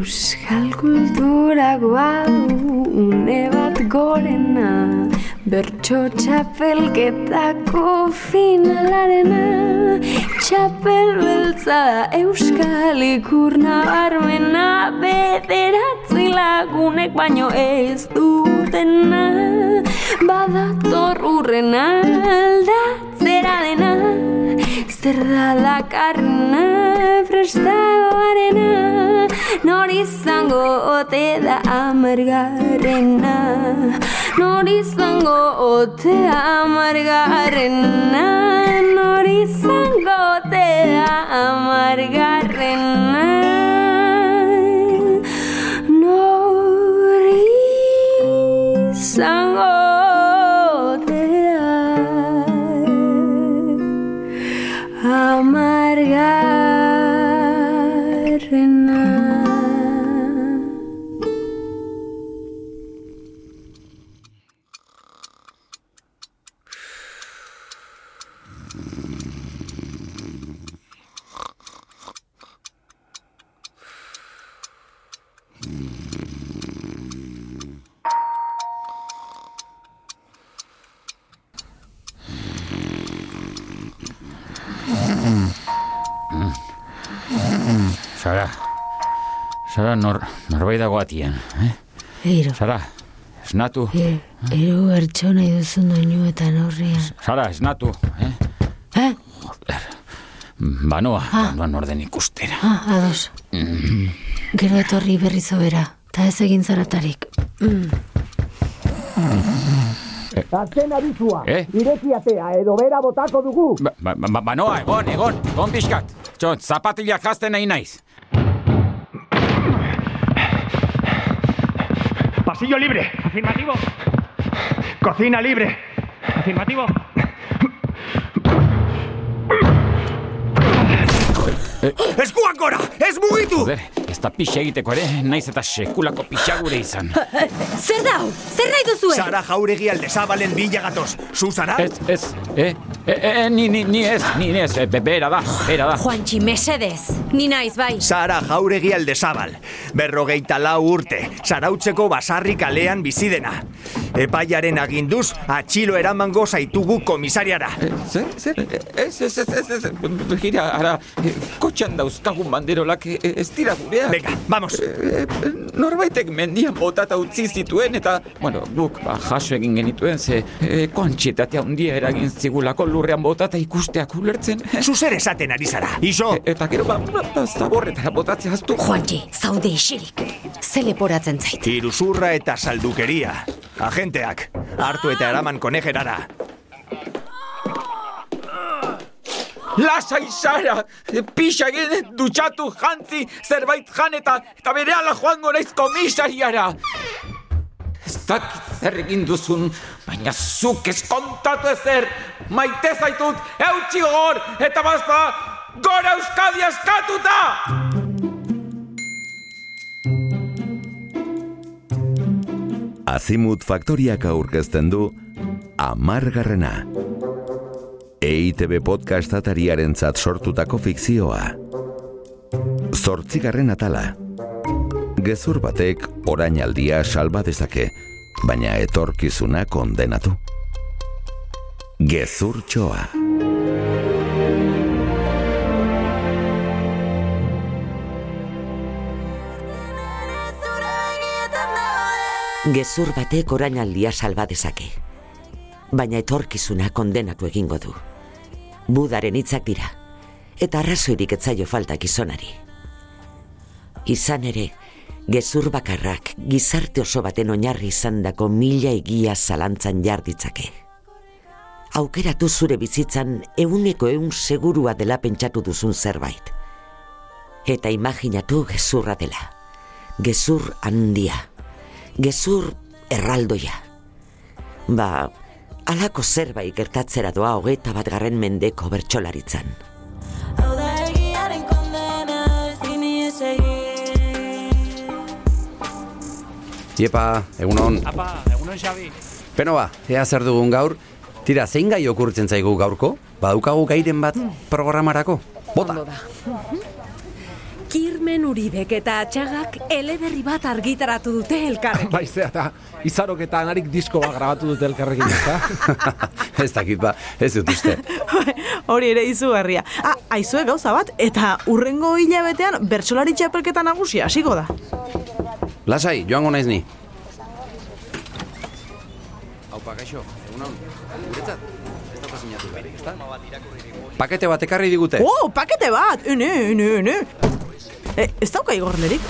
Euskal kulturagoa du une bat gorena Bertso txapelketako finalarena. Txapel beltza Euskal ikurna barmena Bederatzi lagunek baino ez dutena. Badator urrena aldatzera dena Zer da lakarna prestagoarena Nor izango ote da amargarrena Nor izango ote amargarrena Nor izango ote amargarrena nor, norbait dago atian, eh? Eiro, Sara, esnatu, e, ero ertxo nahi duzun doinu eta norrian. Sara, esnatu, eh? Eh? Banoa, banoan orden ikustera. Ah, ados. Gero etorri berri zobera, eta ez egin zaratarik. Azken abizua, Eh? ireki atea edo bera botako dugu. Ba, ba, ba, banoa, egon, egon, egon pixkat. Txo, zapatilak jazten nahi naiz. Pasillo libre. Afirmativo. Cocina libre. Afirmativo. ¡Es Guácora! ¡Es Mugitu! Joder. Da pixa egiteko ere, naiz eta sekulako pixa gure izan. Zer dau? Zer nahi duzue? Sara jauregi aldezabalen bila gatoz. Zuzara? Ez, ez, eh, eh, eh, ni, ni, ni ez, ni ez, eh, be- bera da, bera da. Juantxi, mesedez. Ni naiz, bai. Sara jauregi aldezabal. Berrogeita lau urte. Zarautzeko basarri kalean bizidena. Epaiaren aginduz, atxilo eramango zaitugu komisariara. Zer, zer, ez, ez, ez, ez, ez, gira, ara, eh, kotxan dauzkagun banderolak eh, ez dira gureak. Venga, vamos. Eh, eh, norbaitek mendian botata utzi zituen eta, bueno, guk ba, jaso egin genituen ze e, koantxietatea handia eragin zigulako lurrean botata ikusteak ulertzen. Zuzer esaten ari zara. Iso, E- eta gero ba, ba, ba zaborretara botatzea aztu. Juantxi, zaude isirik. Ze leporatzen zait. iruzurra eta saldukeria. Agenteak, hartu eta eraman konejerara. Lasai Sara! Pixa egin dutxatu jantzi zerbait jan eta, eta bere joango naiz komisariara! Ez dakit zer egin duzun, baina zuk ez kontatu ezer! Maite zaitut, eutxi gor, eta basta, gora Euskadi askatuta! Azimut Faktoriak aurkezten du Amargarrena. EITB podcast atariaren sortutako fikzioa. Zortzigarren atala. Gezur batek orainaldia salba dezake, baina etorkizuna kondenatu. Gezur Gezur batek orainaldia salba dezake. Baina etorkizuna kondenatu egingo du. Budaren hitzak dira. Eta arrazoirik etzaio falta gizonari. Izan ere, gezur bakarrak gizarte oso baten oinarri izandako mila egia zalantzan jarditzake. Aukeratu zure bizitzan euneko eun segurua dela pentsatu duzun zerbait. Eta imaginatu gezurra dela. Gezur handia gezur erraldoia. Ba, alako zerbait gertatzera doa hogeta bat garren mendeko bertsolaritzan. Iepa, egunon. Apa, egunon Xabi. Beno ba, ea zer dugun gaur. Tira, zein gai okurtzen zaigu gaurko? Badaukagu gairen bat programarako? Bota. Kirmen Uribek eta Atxagak eleberri bat argitaratu dute elkarrekin. Baizea, eta izarok eta anarik disko bat grabatu dute elkarrekin, ezta? ez dakit ba, ez dut uste. Hori ere izugarria. Ah, aizue gauza bat, eta urrengo hilabetean bertsolari txapelketa nagusia hasiko da. Lasai, joango naiz ni. Aupa, kaixo, egunon. Guretzat, ez dauka sinatu bairik, ezta? Pakete bat ekarri digute. Oh, pakete bat! Ene, ene, ene. E, ez dauka igornerik?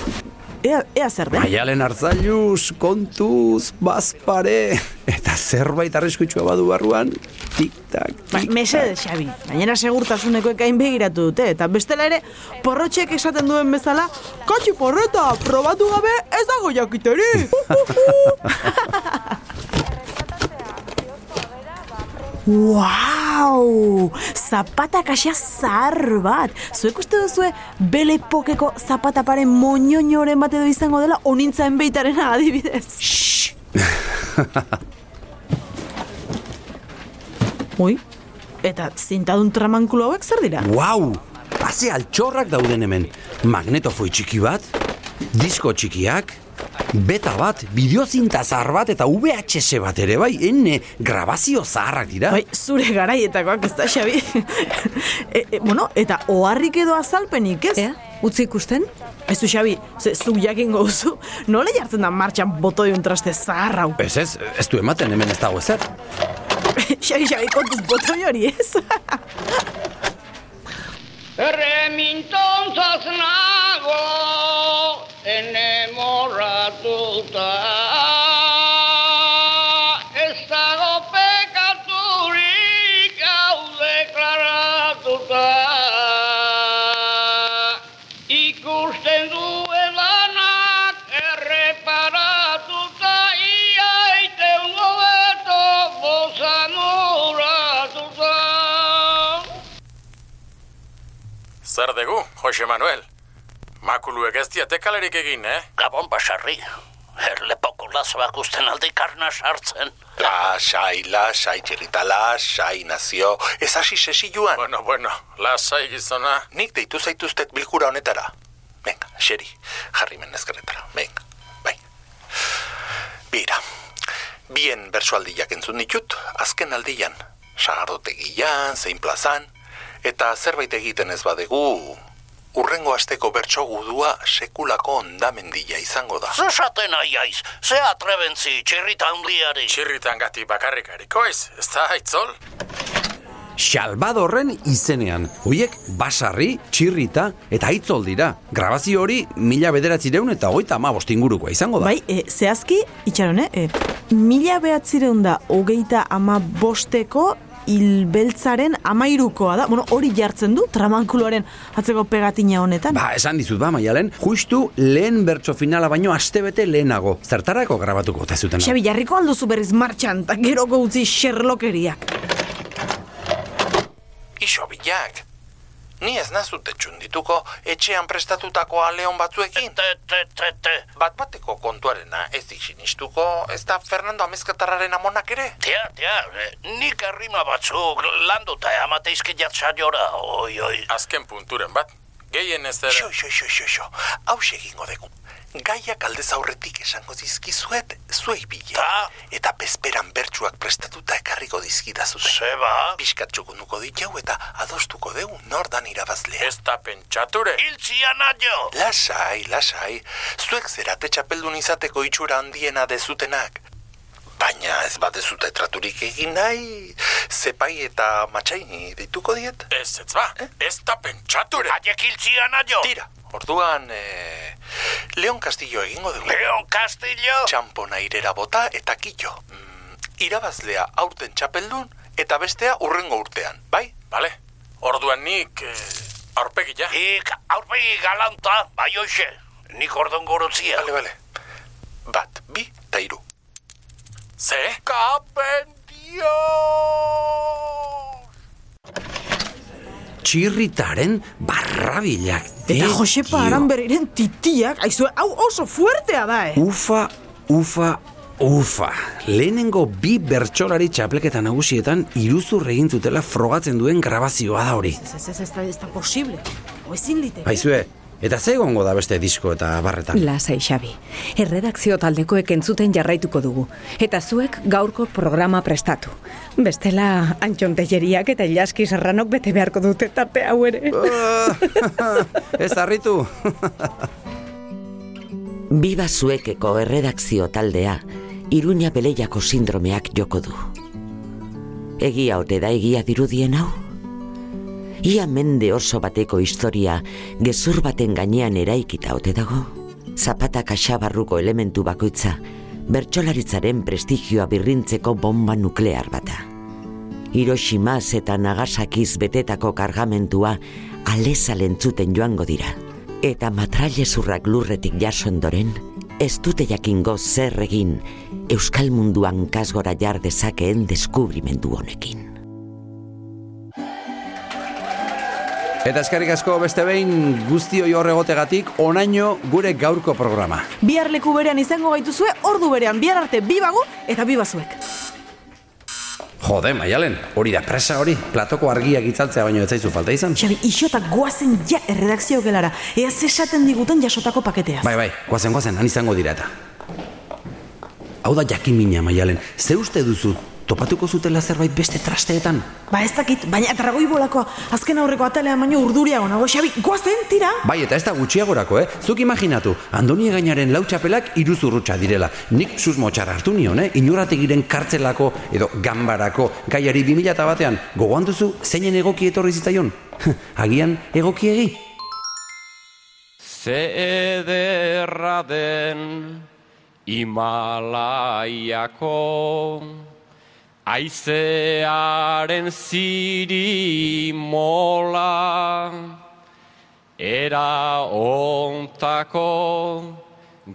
Ea, ea zer den? Maialen hartzailuz, kontuz, bazpare, eta zerbait arriskutsua badu barruan, tik-tak, Ba, mesede, Xabi. Gainera segurtasuneko ekain begiratu dute. Eta bestela ere, porrotxek esaten duen bezala, katxi porreta, probatu gabe ez dago jakiterik. Wow! Zapata kasia zahar bat! Zuek uste duzue bele pokeko zapata pare moñoñoren bat edo izango dela onintzaen beitaren adibidez? Ui, eta zintadun tramankulo hauek zer dira? Wow! Haze altxorrak dauden hemen. Magnetofoi txiki bat, disko txikiak, beta bat, bideozinta zahar bat eta VHS bat ere bai, enne grabazio zaharrak dira. Bai, zure garaietakoak ez da, Xabi. e, e, bueno, eta oharrik edo azalpenik, ez? Ea, utzi ikusten? Ez du, Xabi, ze, zu jakin gozu, nola jartzen da martxan botoi traste zahar hau? Ez ez, ez du ematen hemen ez dago ezer. Xabi, Xabi, kontuz botoi hori, ez? Remintontzaz nago enemorratuta Ez dago pekaturik hau deklaratuta Ikusten duen lanak erreparatuta Ia iteun gobeto bozamuratuta Zer dugu, Jose Manuel? Makuluek ez diate kalerik egin, eh? Gabon basarri. Erlepoko lazoak usten alde karna sartzen. Lasai, lasai, txirrita, lasai, nazio. Ez hasi sesi joan. Bueno, bueno, lasai gizona. Nik deitu zaituztet bilkura honetara. Venga, xeri, jarri men ezkerretara. Venga, bai. Bira, bien bersoaldiak entzun ditut, azken aldian. Sagardotegian, zein plazan, eta zerbait egiten ez badegu, urrengo asteko bertso gudua sekulako ondamendia izango da. Zesaten aiaiz, ze atrebentzi txirrita handiari. Txirritan gati bakarrik ez da, aitzol? Xalbadorren izenean. Hoiek basarri, txirrita eta aitzol dira. Grabazio hori mila bederatzireun eta hogeita amabost ingurukoa izango da. Bai, e, zehazki, itxaron, eh? E, mila behatzireun da hogeita ama bosteko hilbeltzaren amairukoa da. Bueno, hori jartzen du tramankuloaren atzeko pegatina honetan. Ba, esan dizut ba, maialen, justu lehen bertso finala baino astebete lehenago. Zertarako grabatuko eta zuten. Xabi, jarriko alduzu berriz martxan, eta geroko utzi Sherlockeriak. Iso bilak. Ni ez nazute txundituko etxean prestatutakoa leon batzuekin. Te, te, te, te. Bat bateko kontuarena ez dik sinistuko, ez da Fernando Amezkatarraren amonak ere? Tia, tia, eh, nik arrima batzuk landuta amateizke jatzaiora, oi, oi. Azken punturen bat. Gehien ez ere... Xo, xo, xo, xo, xo. Hau egingo dugu. Gaiak aldez aurretik esango dizkizuet, zuei bile. Ta? Eta bezperan bertsuak prestatuta ekarriko dizkidazute. Zeba? Piskat txukunuko ditau eta adostuko dugu nordan irabazlea. Ez da pentsature. Hiltzia naio! Lasai, lasai. Zuek zerate txapeldun izateko itxura handiena dezutenak. Baina ez badezute traturik egin nahi, zepai eta matxaini deituko diet? Ez, ez ba, ez da pentsature. Haiek hiltzia naio! Tira, orduan, eh, Leon Castillo egingo dugu. Leon Castillo? Txampona irera bota eta killo. Mm, irabazlea aurten txapeldun eta bestea urrengo urtean, bai? Bale, orduan nik eh, aurpegi ja. Ik aurpegi galanta, bai hoxe. Nik ordon gorotzia. Bale, bale. Bat, bi, eta iru. Ze? Kapendio! Txirritaren barrabilak. Eta Josepa Aranberriren titiak, aizue, hau oso fuertea da, eh? Ufa, ufa, ufa. Lehenengo bi bertsolari txapleketa nagusietan iruzur egin zutela frogatzen duen grabazioa da hori. Ez, ez, ez, ez, ez da posible. O ezin lite. Eta ze egongo da beste disko eta barretan? Lasai, Xabi. Erredakzio taldekoek entzuten jarraituko dugu. Eta zuek gaurko programa prestatu. Bestela, Antxon Telleriak eta Ilaski Serranok bete beharko dute tarte hau ere. Ez harritu. Biba zuekeko erredakzio taldea, Iruña Beleiako sindromeak joko du. Egia ote da egia dirudien hau? Ia mende oso bateko historia gezur baten gainean eraikita ote dago? Zapata kaxabarruko elementu bakoitza, bertsolaritzaren prestigioa birrintzeko bomba nuklear bata. Hiroshimas eta Nagasakiz betetako kargamentua aleza lentzuten joango dira. Eta matrailezurrak lurretik jaso ondoren, ez dute jakingo zer egin Euskal munduan kasgora jar dezakeen deskubrimendu honekin. Eta eskerrik asko beste behin guztioi horregotegatik onaino gure gaurko programa. Bihar leku berean izango gaituzue, ordu berean, bihar arte bibagu eta bibazuek. Jode, maialen, hori da presa hori, platoko argiak itzaltzea baino ez zaizu falta izan. Xabi, isotak guazen ja erredakzio gelara, ea zesaten diguten jasotako paketeaz. Bai, bai, guazen, guazen, han izango dira eta. Hau da jakimina, maialen, ze uste duzu topatuko zutela zerbait beste trasteetan? Ba ez dakit, baina dragoi bolako azken aurreko atalean baino urduriago nago, Xabi, guazen, tira! Bai, eta ez da gutxiagorako, eh? Zuk imaginatu, Andoni gainaren lautxapelak iruzurrutxa direla. Nik susmo txar hartu nion, eh? Inurategiren kartzelako edo gambarako gaiari 2000 batean. Gogoan duzu, zeinen egoki etorri zitzaion? Agian egokiegi? Ze ederra den Himalaiako Aizearen ziri mola Era ontako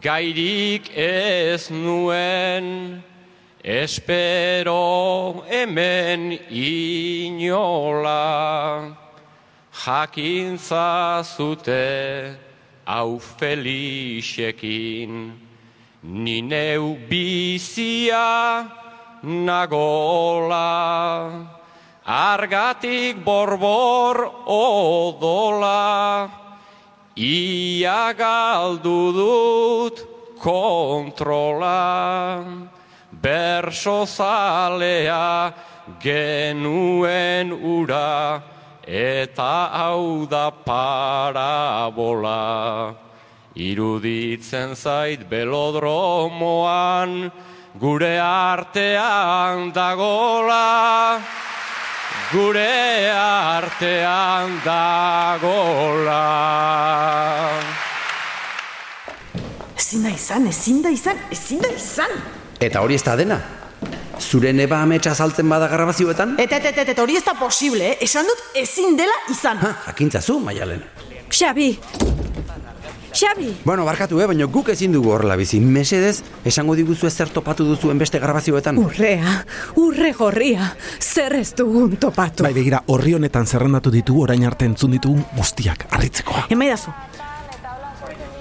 gairik ez nuen Espero hemen inola. Jakintza zute hau felixekin Ni neu bizia nagola, argatik borbor odola, ia galdu dut kontrola, berso zalea genuen ura, eta hau da parabola. Iruditzen zait belodromoan, gure artean dagola, gure artean dagola. Ezin da izan, ezin da izan, ezin da izan! Eta hori ez da dena? Zure neba ametsa saltzen bada grabazioetan? Eta, eta, eta, eta, hori ez da posible, eh? Esan dut ezin dela izan. Ha, jakintzazu, maialen. Xabi! Xabi! Bueno, barkatu, eh, baina guk ezin dugu horrela bizi. Mesedez, esango diguzu zer topatu duzuen beste grabazioetan? Urrea, urre gorria, zer ez dugun topatu. Bai, begira, horri honetan zerrendatu ditu orain arte entzun ditugun guztiak, arritzekoa. Emaidazu.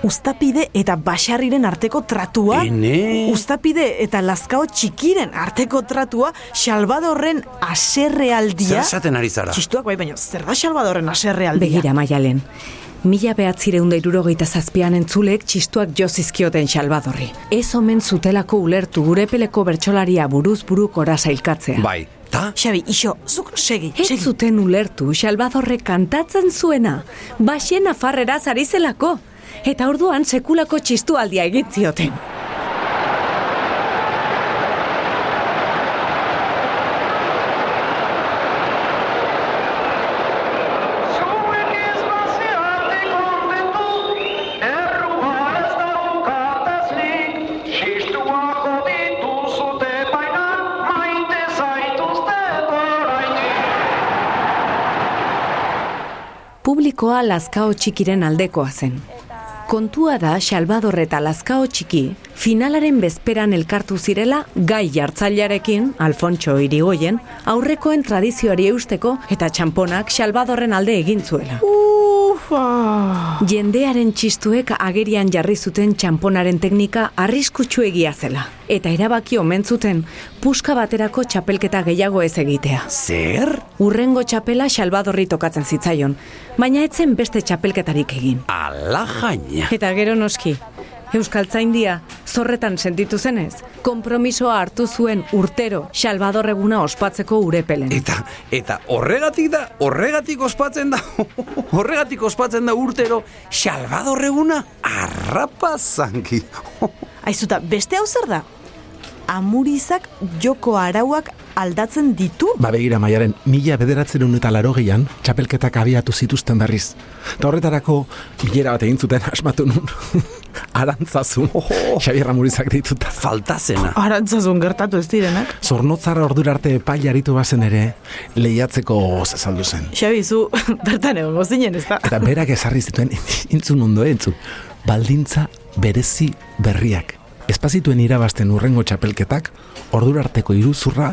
Uztapide eta basarriren arteko tratua. Ene? Uztapide eta lazkao txikiren arteko tratua Salvadorren aserrealdia. Zer esaten ari zara? Txistuak bai, baina zer da Salvadorren aserrealdia? Begira, maialen. Mila behatzireun da irurogeita zazpian entzulek txistuak jozizkioten Salvadorri. Ez omen zutelako ulertu gure peleko bertsolaria buruz buruk ora sailkatzea. Bai, ta? Xabi, iso, zuk segi, Ez segi. zuten ulertu Salvadorre kantatzen zuena, baxen afarrera zarizelako, eta orduan sekulako txistualdia egitzioten. Publikoa Lazkao txikiren aldekoa zen. Kontua da Salvador eta Lazkao txiki finalaren bezperan elkartu zirela gai jartzailearekin, Alfontxo Irigoyen, aurrekoen tradizioari eusteko eta txamponak Salvadorren alde egin zuela. Uf, Jendearen txistuek agerian jarri zuten txamponaren teknika arriskutsu egia zela. Eta erabaki omen zuten puska baterako txapelketa gehiago ez egitea. Zer? Urrengo txapela Salvadorri tokatzen zitzaion, baina etzen beste txapelketarik egin. Ala jaina. Eta gero noski, Euskaltzaindia zorretan sentitu zenez, konpromisoa hartu zuen urtero Salvador eguna ospatzeko urepelen. Eta, eta horregatik da, horregatik ospatzen da, horregatik ospatzen da urtero Salvador eguna arrapazanki. Aizuta, beste hau zer da? Amurizak joko arauak aldatzen ditu? Ba begira maiaren, mila bederatzen eta laro gehian, txapelketak abiatu zituzten berriz. Eta horretarako, bilera bat egin zuten asmatu nun. Arantzazu, Xabier Ramurizak dituta. Faltazena. Arantzazun gertatu ez direnak. Zornotzara ordura arte epaile aritu bazen ere, lehiatzeko zezaldu zen. Xabi, zu bertan egon gozinen, ez da? Eta berak ezarri zituen, intzun ondo, entzun. Baldintza berezi berriak. Espazituen irabazten urrengo txapelketak, ordura arteko iruzurra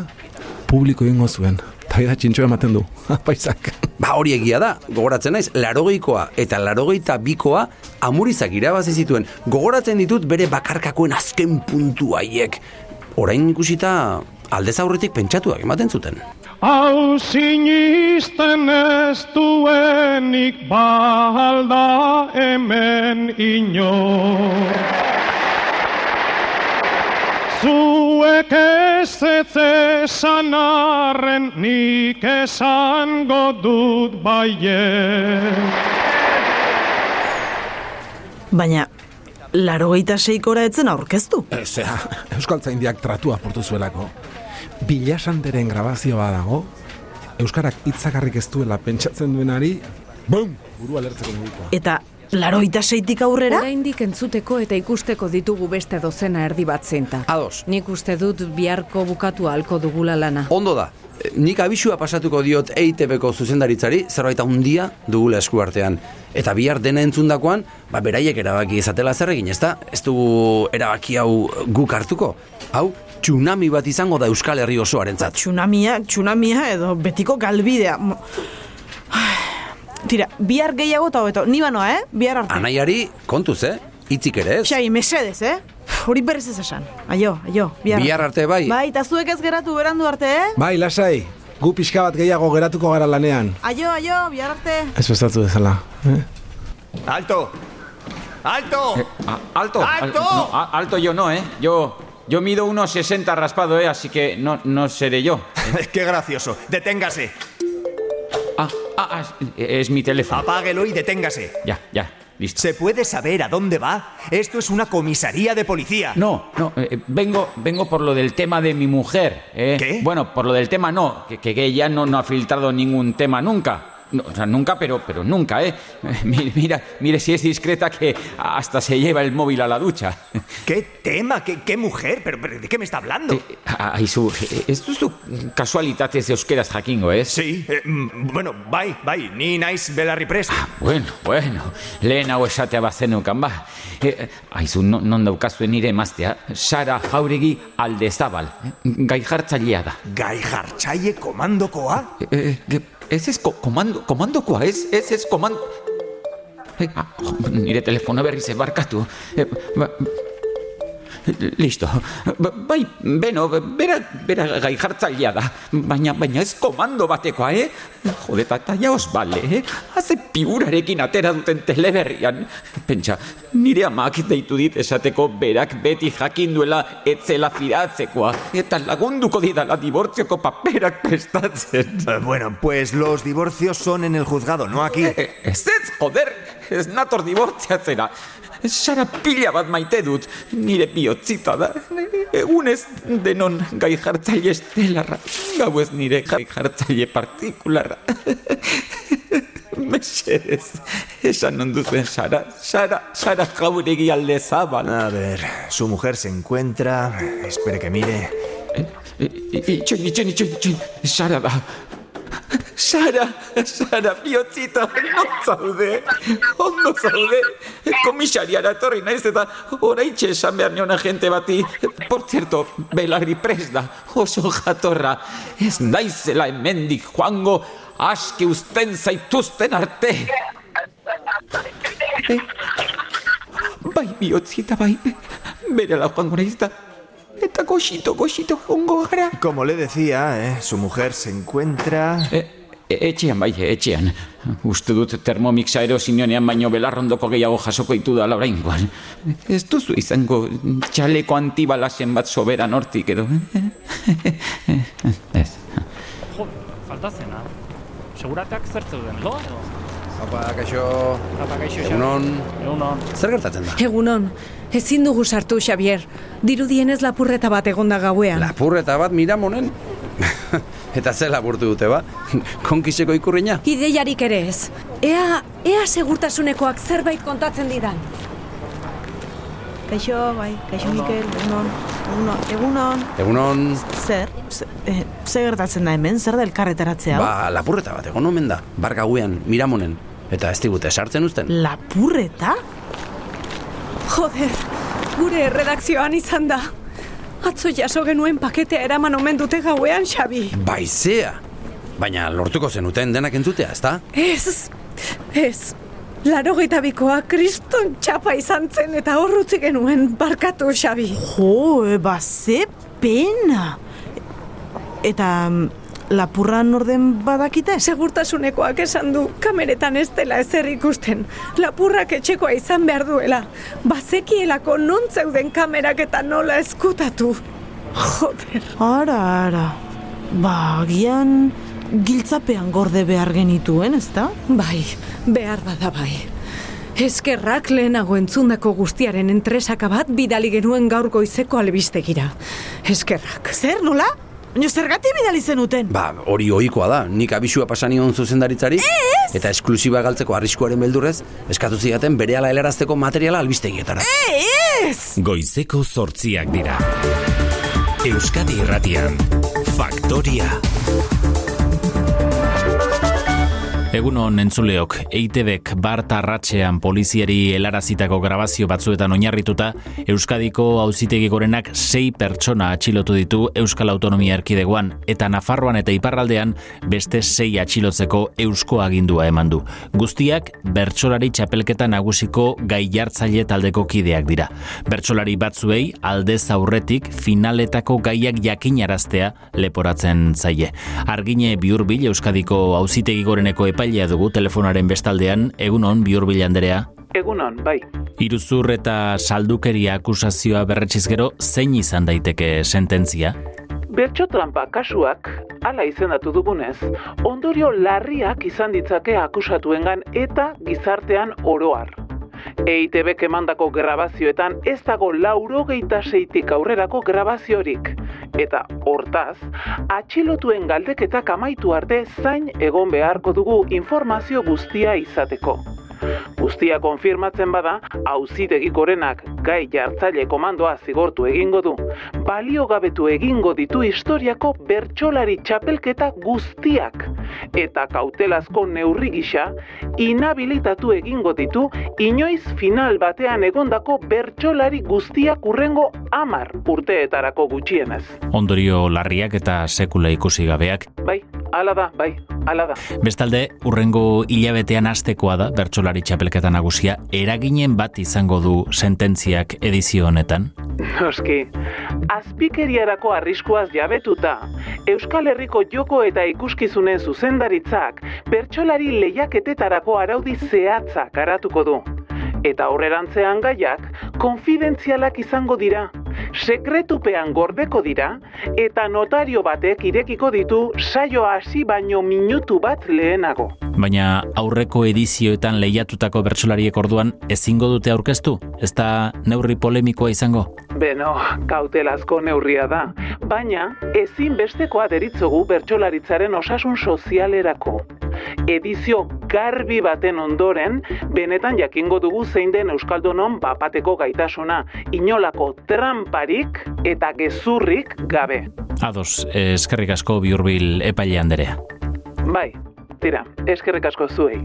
publiko ingo zuen. Eta da txintxo ematen du, paisak. Ba hori egia da, gogoratzen naiz, larogeikoa eta larogeita bikoa amurizak irabazi zituen. Gogoratzen ditut bere bakarkakoen azken puntu haiek. Orain ikusita aldez aurretik pentsatuak ematen zuten. Hau sinisten ez duenik balda hemen inor. Zuek ez ez esan arren nik esango dut baiet. Baina, larogeita seikora etzen aurkeztu. Ezea, Euskaltzaindiak tratua portu zuelako. Bilasanderen grabazioa dago, Euskarak hitzakarrik ez duela pentsatzen duenari, bum, burua lertzeko modukoa. Eta larogeita seitik aurrera? Oraindik entzuteko eta ikusteko ditugu beste dozena erdi bat zenta. Ados. Nik uste dut biharko bukatu halko dugula lana. Ondo da. E, Nik abisua pasatuko diot EITB-ko zuzendaritzari, zerbait handia dugula esku artean. Eta bihar dena entzundakoan, ba beraiek erabaki izatela zer egin, ezta? Ez dugu erabaki hau guk hartuko. Hau, tsunami bat izango da Euskal Herri osoarentzat. Tsunamia, tsunamia edo betiko galbidea. Tira, bihar gehiago eta hobeto. Ni banoa, eh? Bihar arte. Anaiari, kontuz, eh? Itzik ere ez? Xai, mesedez, eh? Hori berriz ez esan. Aio, aio, bihar. Bihar arte bai. Bai, eta zuek ez geratu berandu arte, eh? Bai, lasai, gu pixka bat gehiago geratuko gara lanean. Aio, aio, bihar arte. Ez bestatu dezala. Eh? ¡Alto! ¡Alto! Ah, alto. Al- ¡Alto! no, a- alto yo no, ¿eh? Yo, yo mido unos 60 raspado, ¿eh? Así que no, no seré yo. ¡Qué gracioso! ¡Deténgase! Ah, ah, ah, es, mi teléfono. Apáguelo y deténgase. Ya, ya, listo. ¿Se puede saber a dónde va? Esto es una comisaría de policía. No, no, eh, vengo, vengo por lo del tema de mi mujer. ¿eh? ¿Qué? Bueno, por lo del tema no, que, que ella no, no ha filtrado ningún tema nunca. No, o sea, nunca, pero, pero nunca, ¿eh? Mira, mira, mire si es discreta que hasta se lleva el móvil a la ducha. ¿Qué tema? ¿Qué, qué mujer? ¿Pero, pero de qué me está hablando? Aizu, ez duzu kasualitatez euskeraz jakingo, ez? Sí, eh, mm, bueno, bai, bai, ni naiz belarri prest. Bueno, bueno, lehen hau esatea bazenukan, ba. E, aizu, non, non daukazuen nire emaztea, Sara Jauregi aldezabal, eh? gai jartzailea da. Gai jartzaile komandokoa? E, e, ez ez, ko, komando, komandokoa, ez, ez, ez, komando... E, ah, nire telefono berriz ebarkatu. E, ba, Listo. Ba- Bai, beno, bera, bera gai jartzailea da. Baina, baina ez komando batekoa, eh? Jodeta, eta ja os bale, eh? Haze figurarekin atera duten teleberrian. Pentsa, nire amak deitu dit esateko berak beti jakin duela etzela firatzekoa. Eta lagunduko didala dibortzioko paperak prestatzen. Eh, bueno, pues los divorcios son en el juzgado, no aquí. Eh, Ez ez, joder, ez nator dibortziatzera. Sara pila bat maite dut, nire bihotzita da. Egunez denon gai jartzaile estelarra, gau ez nire gai jartzaile partikularra. Mesedez, esan non duzen Sara, Sara, Sara jauregi alde zabal. A ver, su mujer se encuentra. Espere que mire. Itxoin, itxoin, itxoin, itxoin, Sara da. Sara, Sara, bihotzita, non zaude, ondo zaude, komisariara etorri naiz eta oraitxe esan behar nion agente bati, por cierto, belarri pres da, oso jatorra, ez naizela hemendik joango, aske usten zaituzten arte. Eh, bai bihotzi eta bai, bere la joango naiz eta, eta goxito, goxito jongo gara. Como le decía, eh, su mujer se encuentra... E, e- etxean bai, etxean. Uste dut termomix aerosinionean baino belarrondoko gehiago jasoko ditu da oraingoan. Ez duzu izango txaleko antibalasen bat soberan hortik edo. Ez. Jo, falta zena. Segurateak zer zeuden, lo? Apa, kaixo... Apa, kaixo, Egunon. Egunon. Zer gertatzen da? Egunon, ezin dugu sartu, Xavier. Dirudienez lapurreta bat egonda gauean. Lapurreta bat miramonen? Eta ze lapurtu dute ba? Konkiseko ikurriña? Ideiarik ere ez. Ea, ea segurtasunekoak zerbait kontatzen didan. Kaixo, bai, kaixo Mikel, egunon, egunon, egunon. Egunon... Zer? Ze, eh, ze gertatzen da hemen, zer da elkarretaratzea? Ba, lapurreta bat egon omen da. Bar gauean, miramonen. Eta ez digute sartzen uzten. Lapurreta? Joder, gure redakzioan izan da. Atzo jaso genuen paketea eraman omen dute gauean, Xabi. Baizea! Baina lortuko zenuten denak entzutea, ezta? Ez, ez. Laro bikoa kriston txapa izan zen eta horrutzi genuen barkatu, Xabi. Jo, eba, ze pena. Eta mm, lapurran orden badakite? Segurtasunekoak esan du, kameretan ez dela ezer ikusten. Lapurrak etxekoa izan behar duela. Bazekielako non zeuden kamerak eta nola eskutatu. Joder. Ara, ara. Ba, agian giltzapean gorde behar genituen, ezta? Bai, behar bada bai. Eskerrak lehenago entzundako guztiaren entresaka bat bidali genuen gaur goizeko albistegira. Eskerrak. Zer, nola? Baina zergatik bidali zenuten? Ba, hori ohikoa da. Nik abisua pasanion zuzendaritzari. Ez! Eta esklusiba galtzeko arriskuaren beldurrez, eskatu zidaten bere ala helarazteko materiala albistegietara. Ez! Goizeko zortziak dira. Euskadi Irratian. Faktoria. Egunon entzuleok, EITBek Barta Ratxean poliziari helarazitako grabazio batzuetan oinarrituta, Euskadiko auzitegi gorenak sei pertsona atxilotu ditu Euskal Autonomia Erkidegoan, eta Nafarroan eta Iparraldean beste sei atxilotzeko eusko agindua eman du. Guztiak, bertsolari txapelketa nagusiko gai jartzaile taldeko kideak dira. Bertsolari batzuei aldez aurretik finaletako gaiak jakinaraztea leporatzen zaie. Argine biurbil Euskadiko auzitegi goreneko epailea dugu telefonaren bestaldean, egunon biurbil Anderea. Egunon, bai. Iruzur eta saldukeria akusazioa berretxiz gero, zein izan daiteke sententzia? Bertso trampa kasuak, hala izendatu dugunez, ondorio larriak izan ditzake akusatuengan eta gizartean oroar. EITBek emandako grabazioetan ez dago laurogeita seitik aurrerako grabaziorik. Eta hortaz, atxilotuen galdeketak amaitu arte zain egon beharko dugu informazio guztia izateko. Guztia konfirmatzen bada, auzitegi gorenak gai jartzaile komandoa zigortu egingo du. Baliogabetu egingo ditu historiako bertsolari txapelketa guztiak. Eta kautelazko neurri gisa, inhabilitatu egingo ditu inoiz final batean egondako bertsolari guztiak urrengo amar urteetarako gutxienez. Ondorio larriak eta sekula ikusi gabeak. Bai, hala da, bai, hala da. Bestalde, urrengo hilabetean astekoa da bertsolari txapelketa nagusia, eraginen bat izango du sententziak edizio honetan? Noski, azpikeriarako arriskuaz jabetuta, Euskal Herriko joko eta ikuskizunen zuzendaritzak bertsolari lehiaketetarako araudi zehatzak garatuko du. Eta horrerantzean gaiak, konfidentzialak izango dira, sekretupean gordeko dira, eta notario batek irekiko ditu saioa hasi baino minutu bat lehenago. Baina aurreko edizioetan lehiatutako bertsolariek orduan ezingo dute aurkeztu? Ez da neurri polemikoa izango? Beno, kautelazko neurria da, baina ezin bestekoa deritzogu bertsolaritzaren osasun sozialerako. Edizio garbi baten ondoren, benetan jakingo dugu zein den Euskaldunon bapateko gaitasuna, inolako tramparik eta gezurrik gabe. Ados, eskerrik asko biurbil epaile anderea. Bai, tira, eskerrik asko zuei.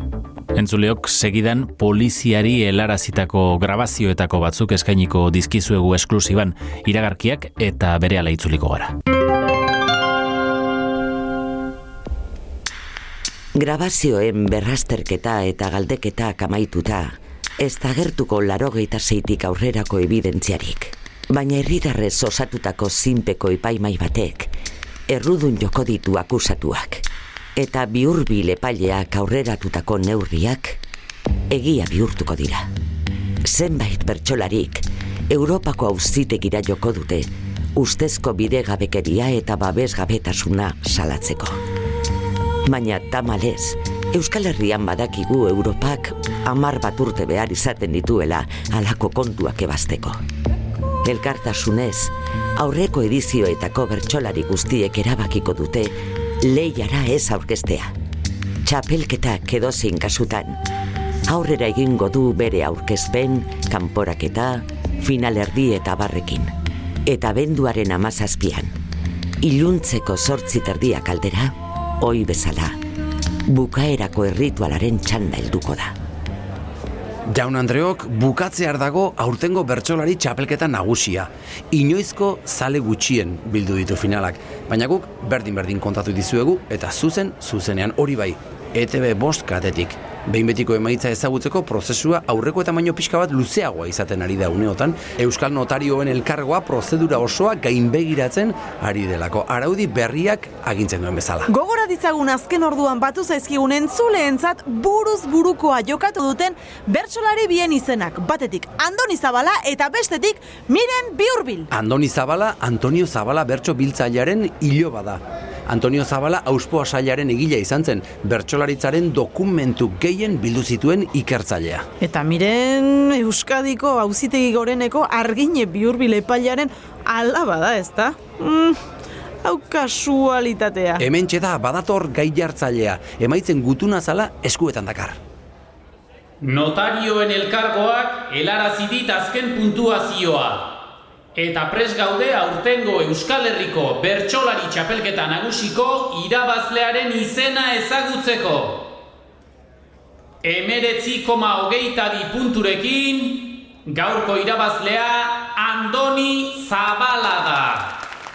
Entzuleok segidan poliziari helarazitako grabazioetako batzuk eskainiko dizkizuegu esklusiban iragarkiak eta berehala itzuliko gara. Grabazioen berrasterketa eta galdeketa amaituta, ez da gertuko zeitik aurrerako evidentziarik. Baina herridarrez osatutako zinpeko ipaimai batek, errudun joko ditu akusatuak, eta bihurbil epaileak aurreratutako neurriak, egia bihurtuko dira. Zenbait bertsolarik, Europako auzitekira joko dute, ustezko bidegabekeria eta babesgabetasuna salatzeko. Baina tamalez, Euskal Herrian badakigu Europak amar bat urte behar izaten dituela alako kontuak ebasteko. Elkartasunez, aurreko edizioetako bertsolari guztiek erabakiko dute lehiara ez aurkestea. Txapelketak edozein kasutan, aurrera egingo du bere aurkezpen, kanporaketa, finalerdi eta barrekin. Eta benduaren amazazpian, iluntzeko sortzi terdiak aldera, oi bezala, bukaerako erritualaren txanda helduko da. Jaun Andreok bukatzear dago aurtengo bertsolari txapelketa nagusia. Inoizko zale gutxien bildu ditu finalak, baina guk berdin-berdin kontatu dizuegu eta zuzen zuzenean hori bai, ETB bost katetik. Behin betiko emaitza ezagutzeko prozesua aurreko eta baino pixka bat luzeagoa izaten ari da uneotan, Euskal Notarioen elkargoa prozedura osoa gainbegiratzen ari delako. Araudi berriak agintzen duen bezala. Gogora ditzagun azken orduan batu zaizkigun entzuleentzat buruz burukoa jokatu duten bertsolari bien izenak. Batetik Andoni Zabala eta bestetik Miren Biurbil. Andoni Zabala, Antonio Zabala bertso biltzailearen hilo bada. Antonio Zabala auspoa sailaren egila izan zen, bertsolaritzaren dokumentu gehien bildu zituen ikertzailea. Eta miren Euskadiko auzitegi goreneko argine bihurbil epailaren alaba da, ez da? Mm, hau kasualitatea. Hemen da badator gai jartzailea, emaitzen gutuna zala eskuetan dakar. Notarioen elkargoak helarazi dit azken puntuazioa. Eta pres gaude aurtengo Euskal Herriko bertsolari txapelketa nagusiko irabazlearen izena ezagutzeko. Emeretzi koma hogeita bi punturekin, gaurko irabazlea Andoni Zabala da.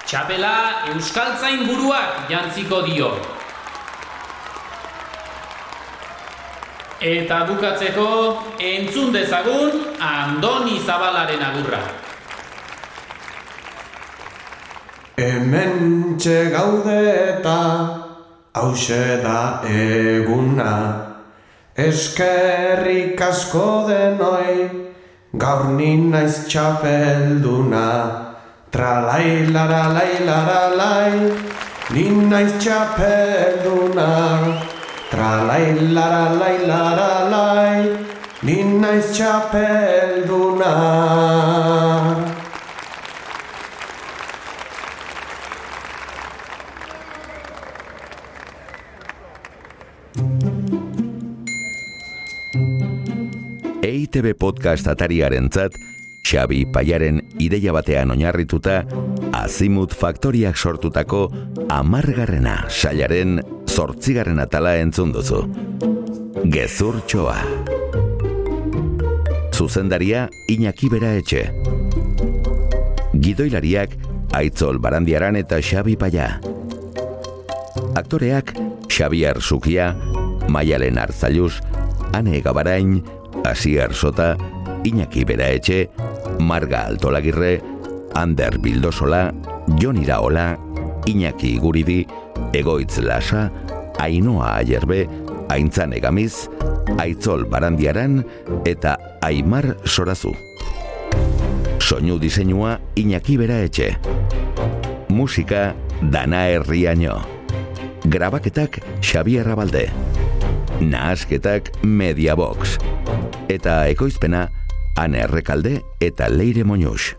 Txapela Euskaltzain buruak jantziko dio. Eta bukatzeko entzun dezagun Andoni Zabalaren agurra. Hemen gaude eta hause da eguna. Eskerrik asko denoi gaur ni naiz txapelduna. Tralai lara lai lara lai ni naiz txapelduna. Tralai lara lai lara naiz txapelduna EITB podcast atariarentzat Xabi Paiaren ideia batean oinarrituta Azimut Faktoriak sortutako amargarrena sailaren zortzigarren atala entzun duzu. Gezur txoa. Zuzendaria Iñaki Bera Etxe. Gidoilariak Aitzol Barandiaran eta Xabi Paia. Aktoreak Xabiar Sukia, Maialen Arzaluz, Ane Gabarain, Asier Sota, Iñaki Beraetxe, Marga Altolagirre, Ander Bildosola, Jon Iraola, Iñaki Guridi, Egoitz Lasa, Ainoa Aierbe, Aintzan Egamiz, Aitzol Barandiaran eta Aimar Sorazu. Soinu diseinua Iñaki Beraetxe. Musika Dana Herriaino. Grabaketak Xabier Rabalde. Nahasketak Mediabox. Eta ekoizpena Ane Errekalde eta Leire Moñux.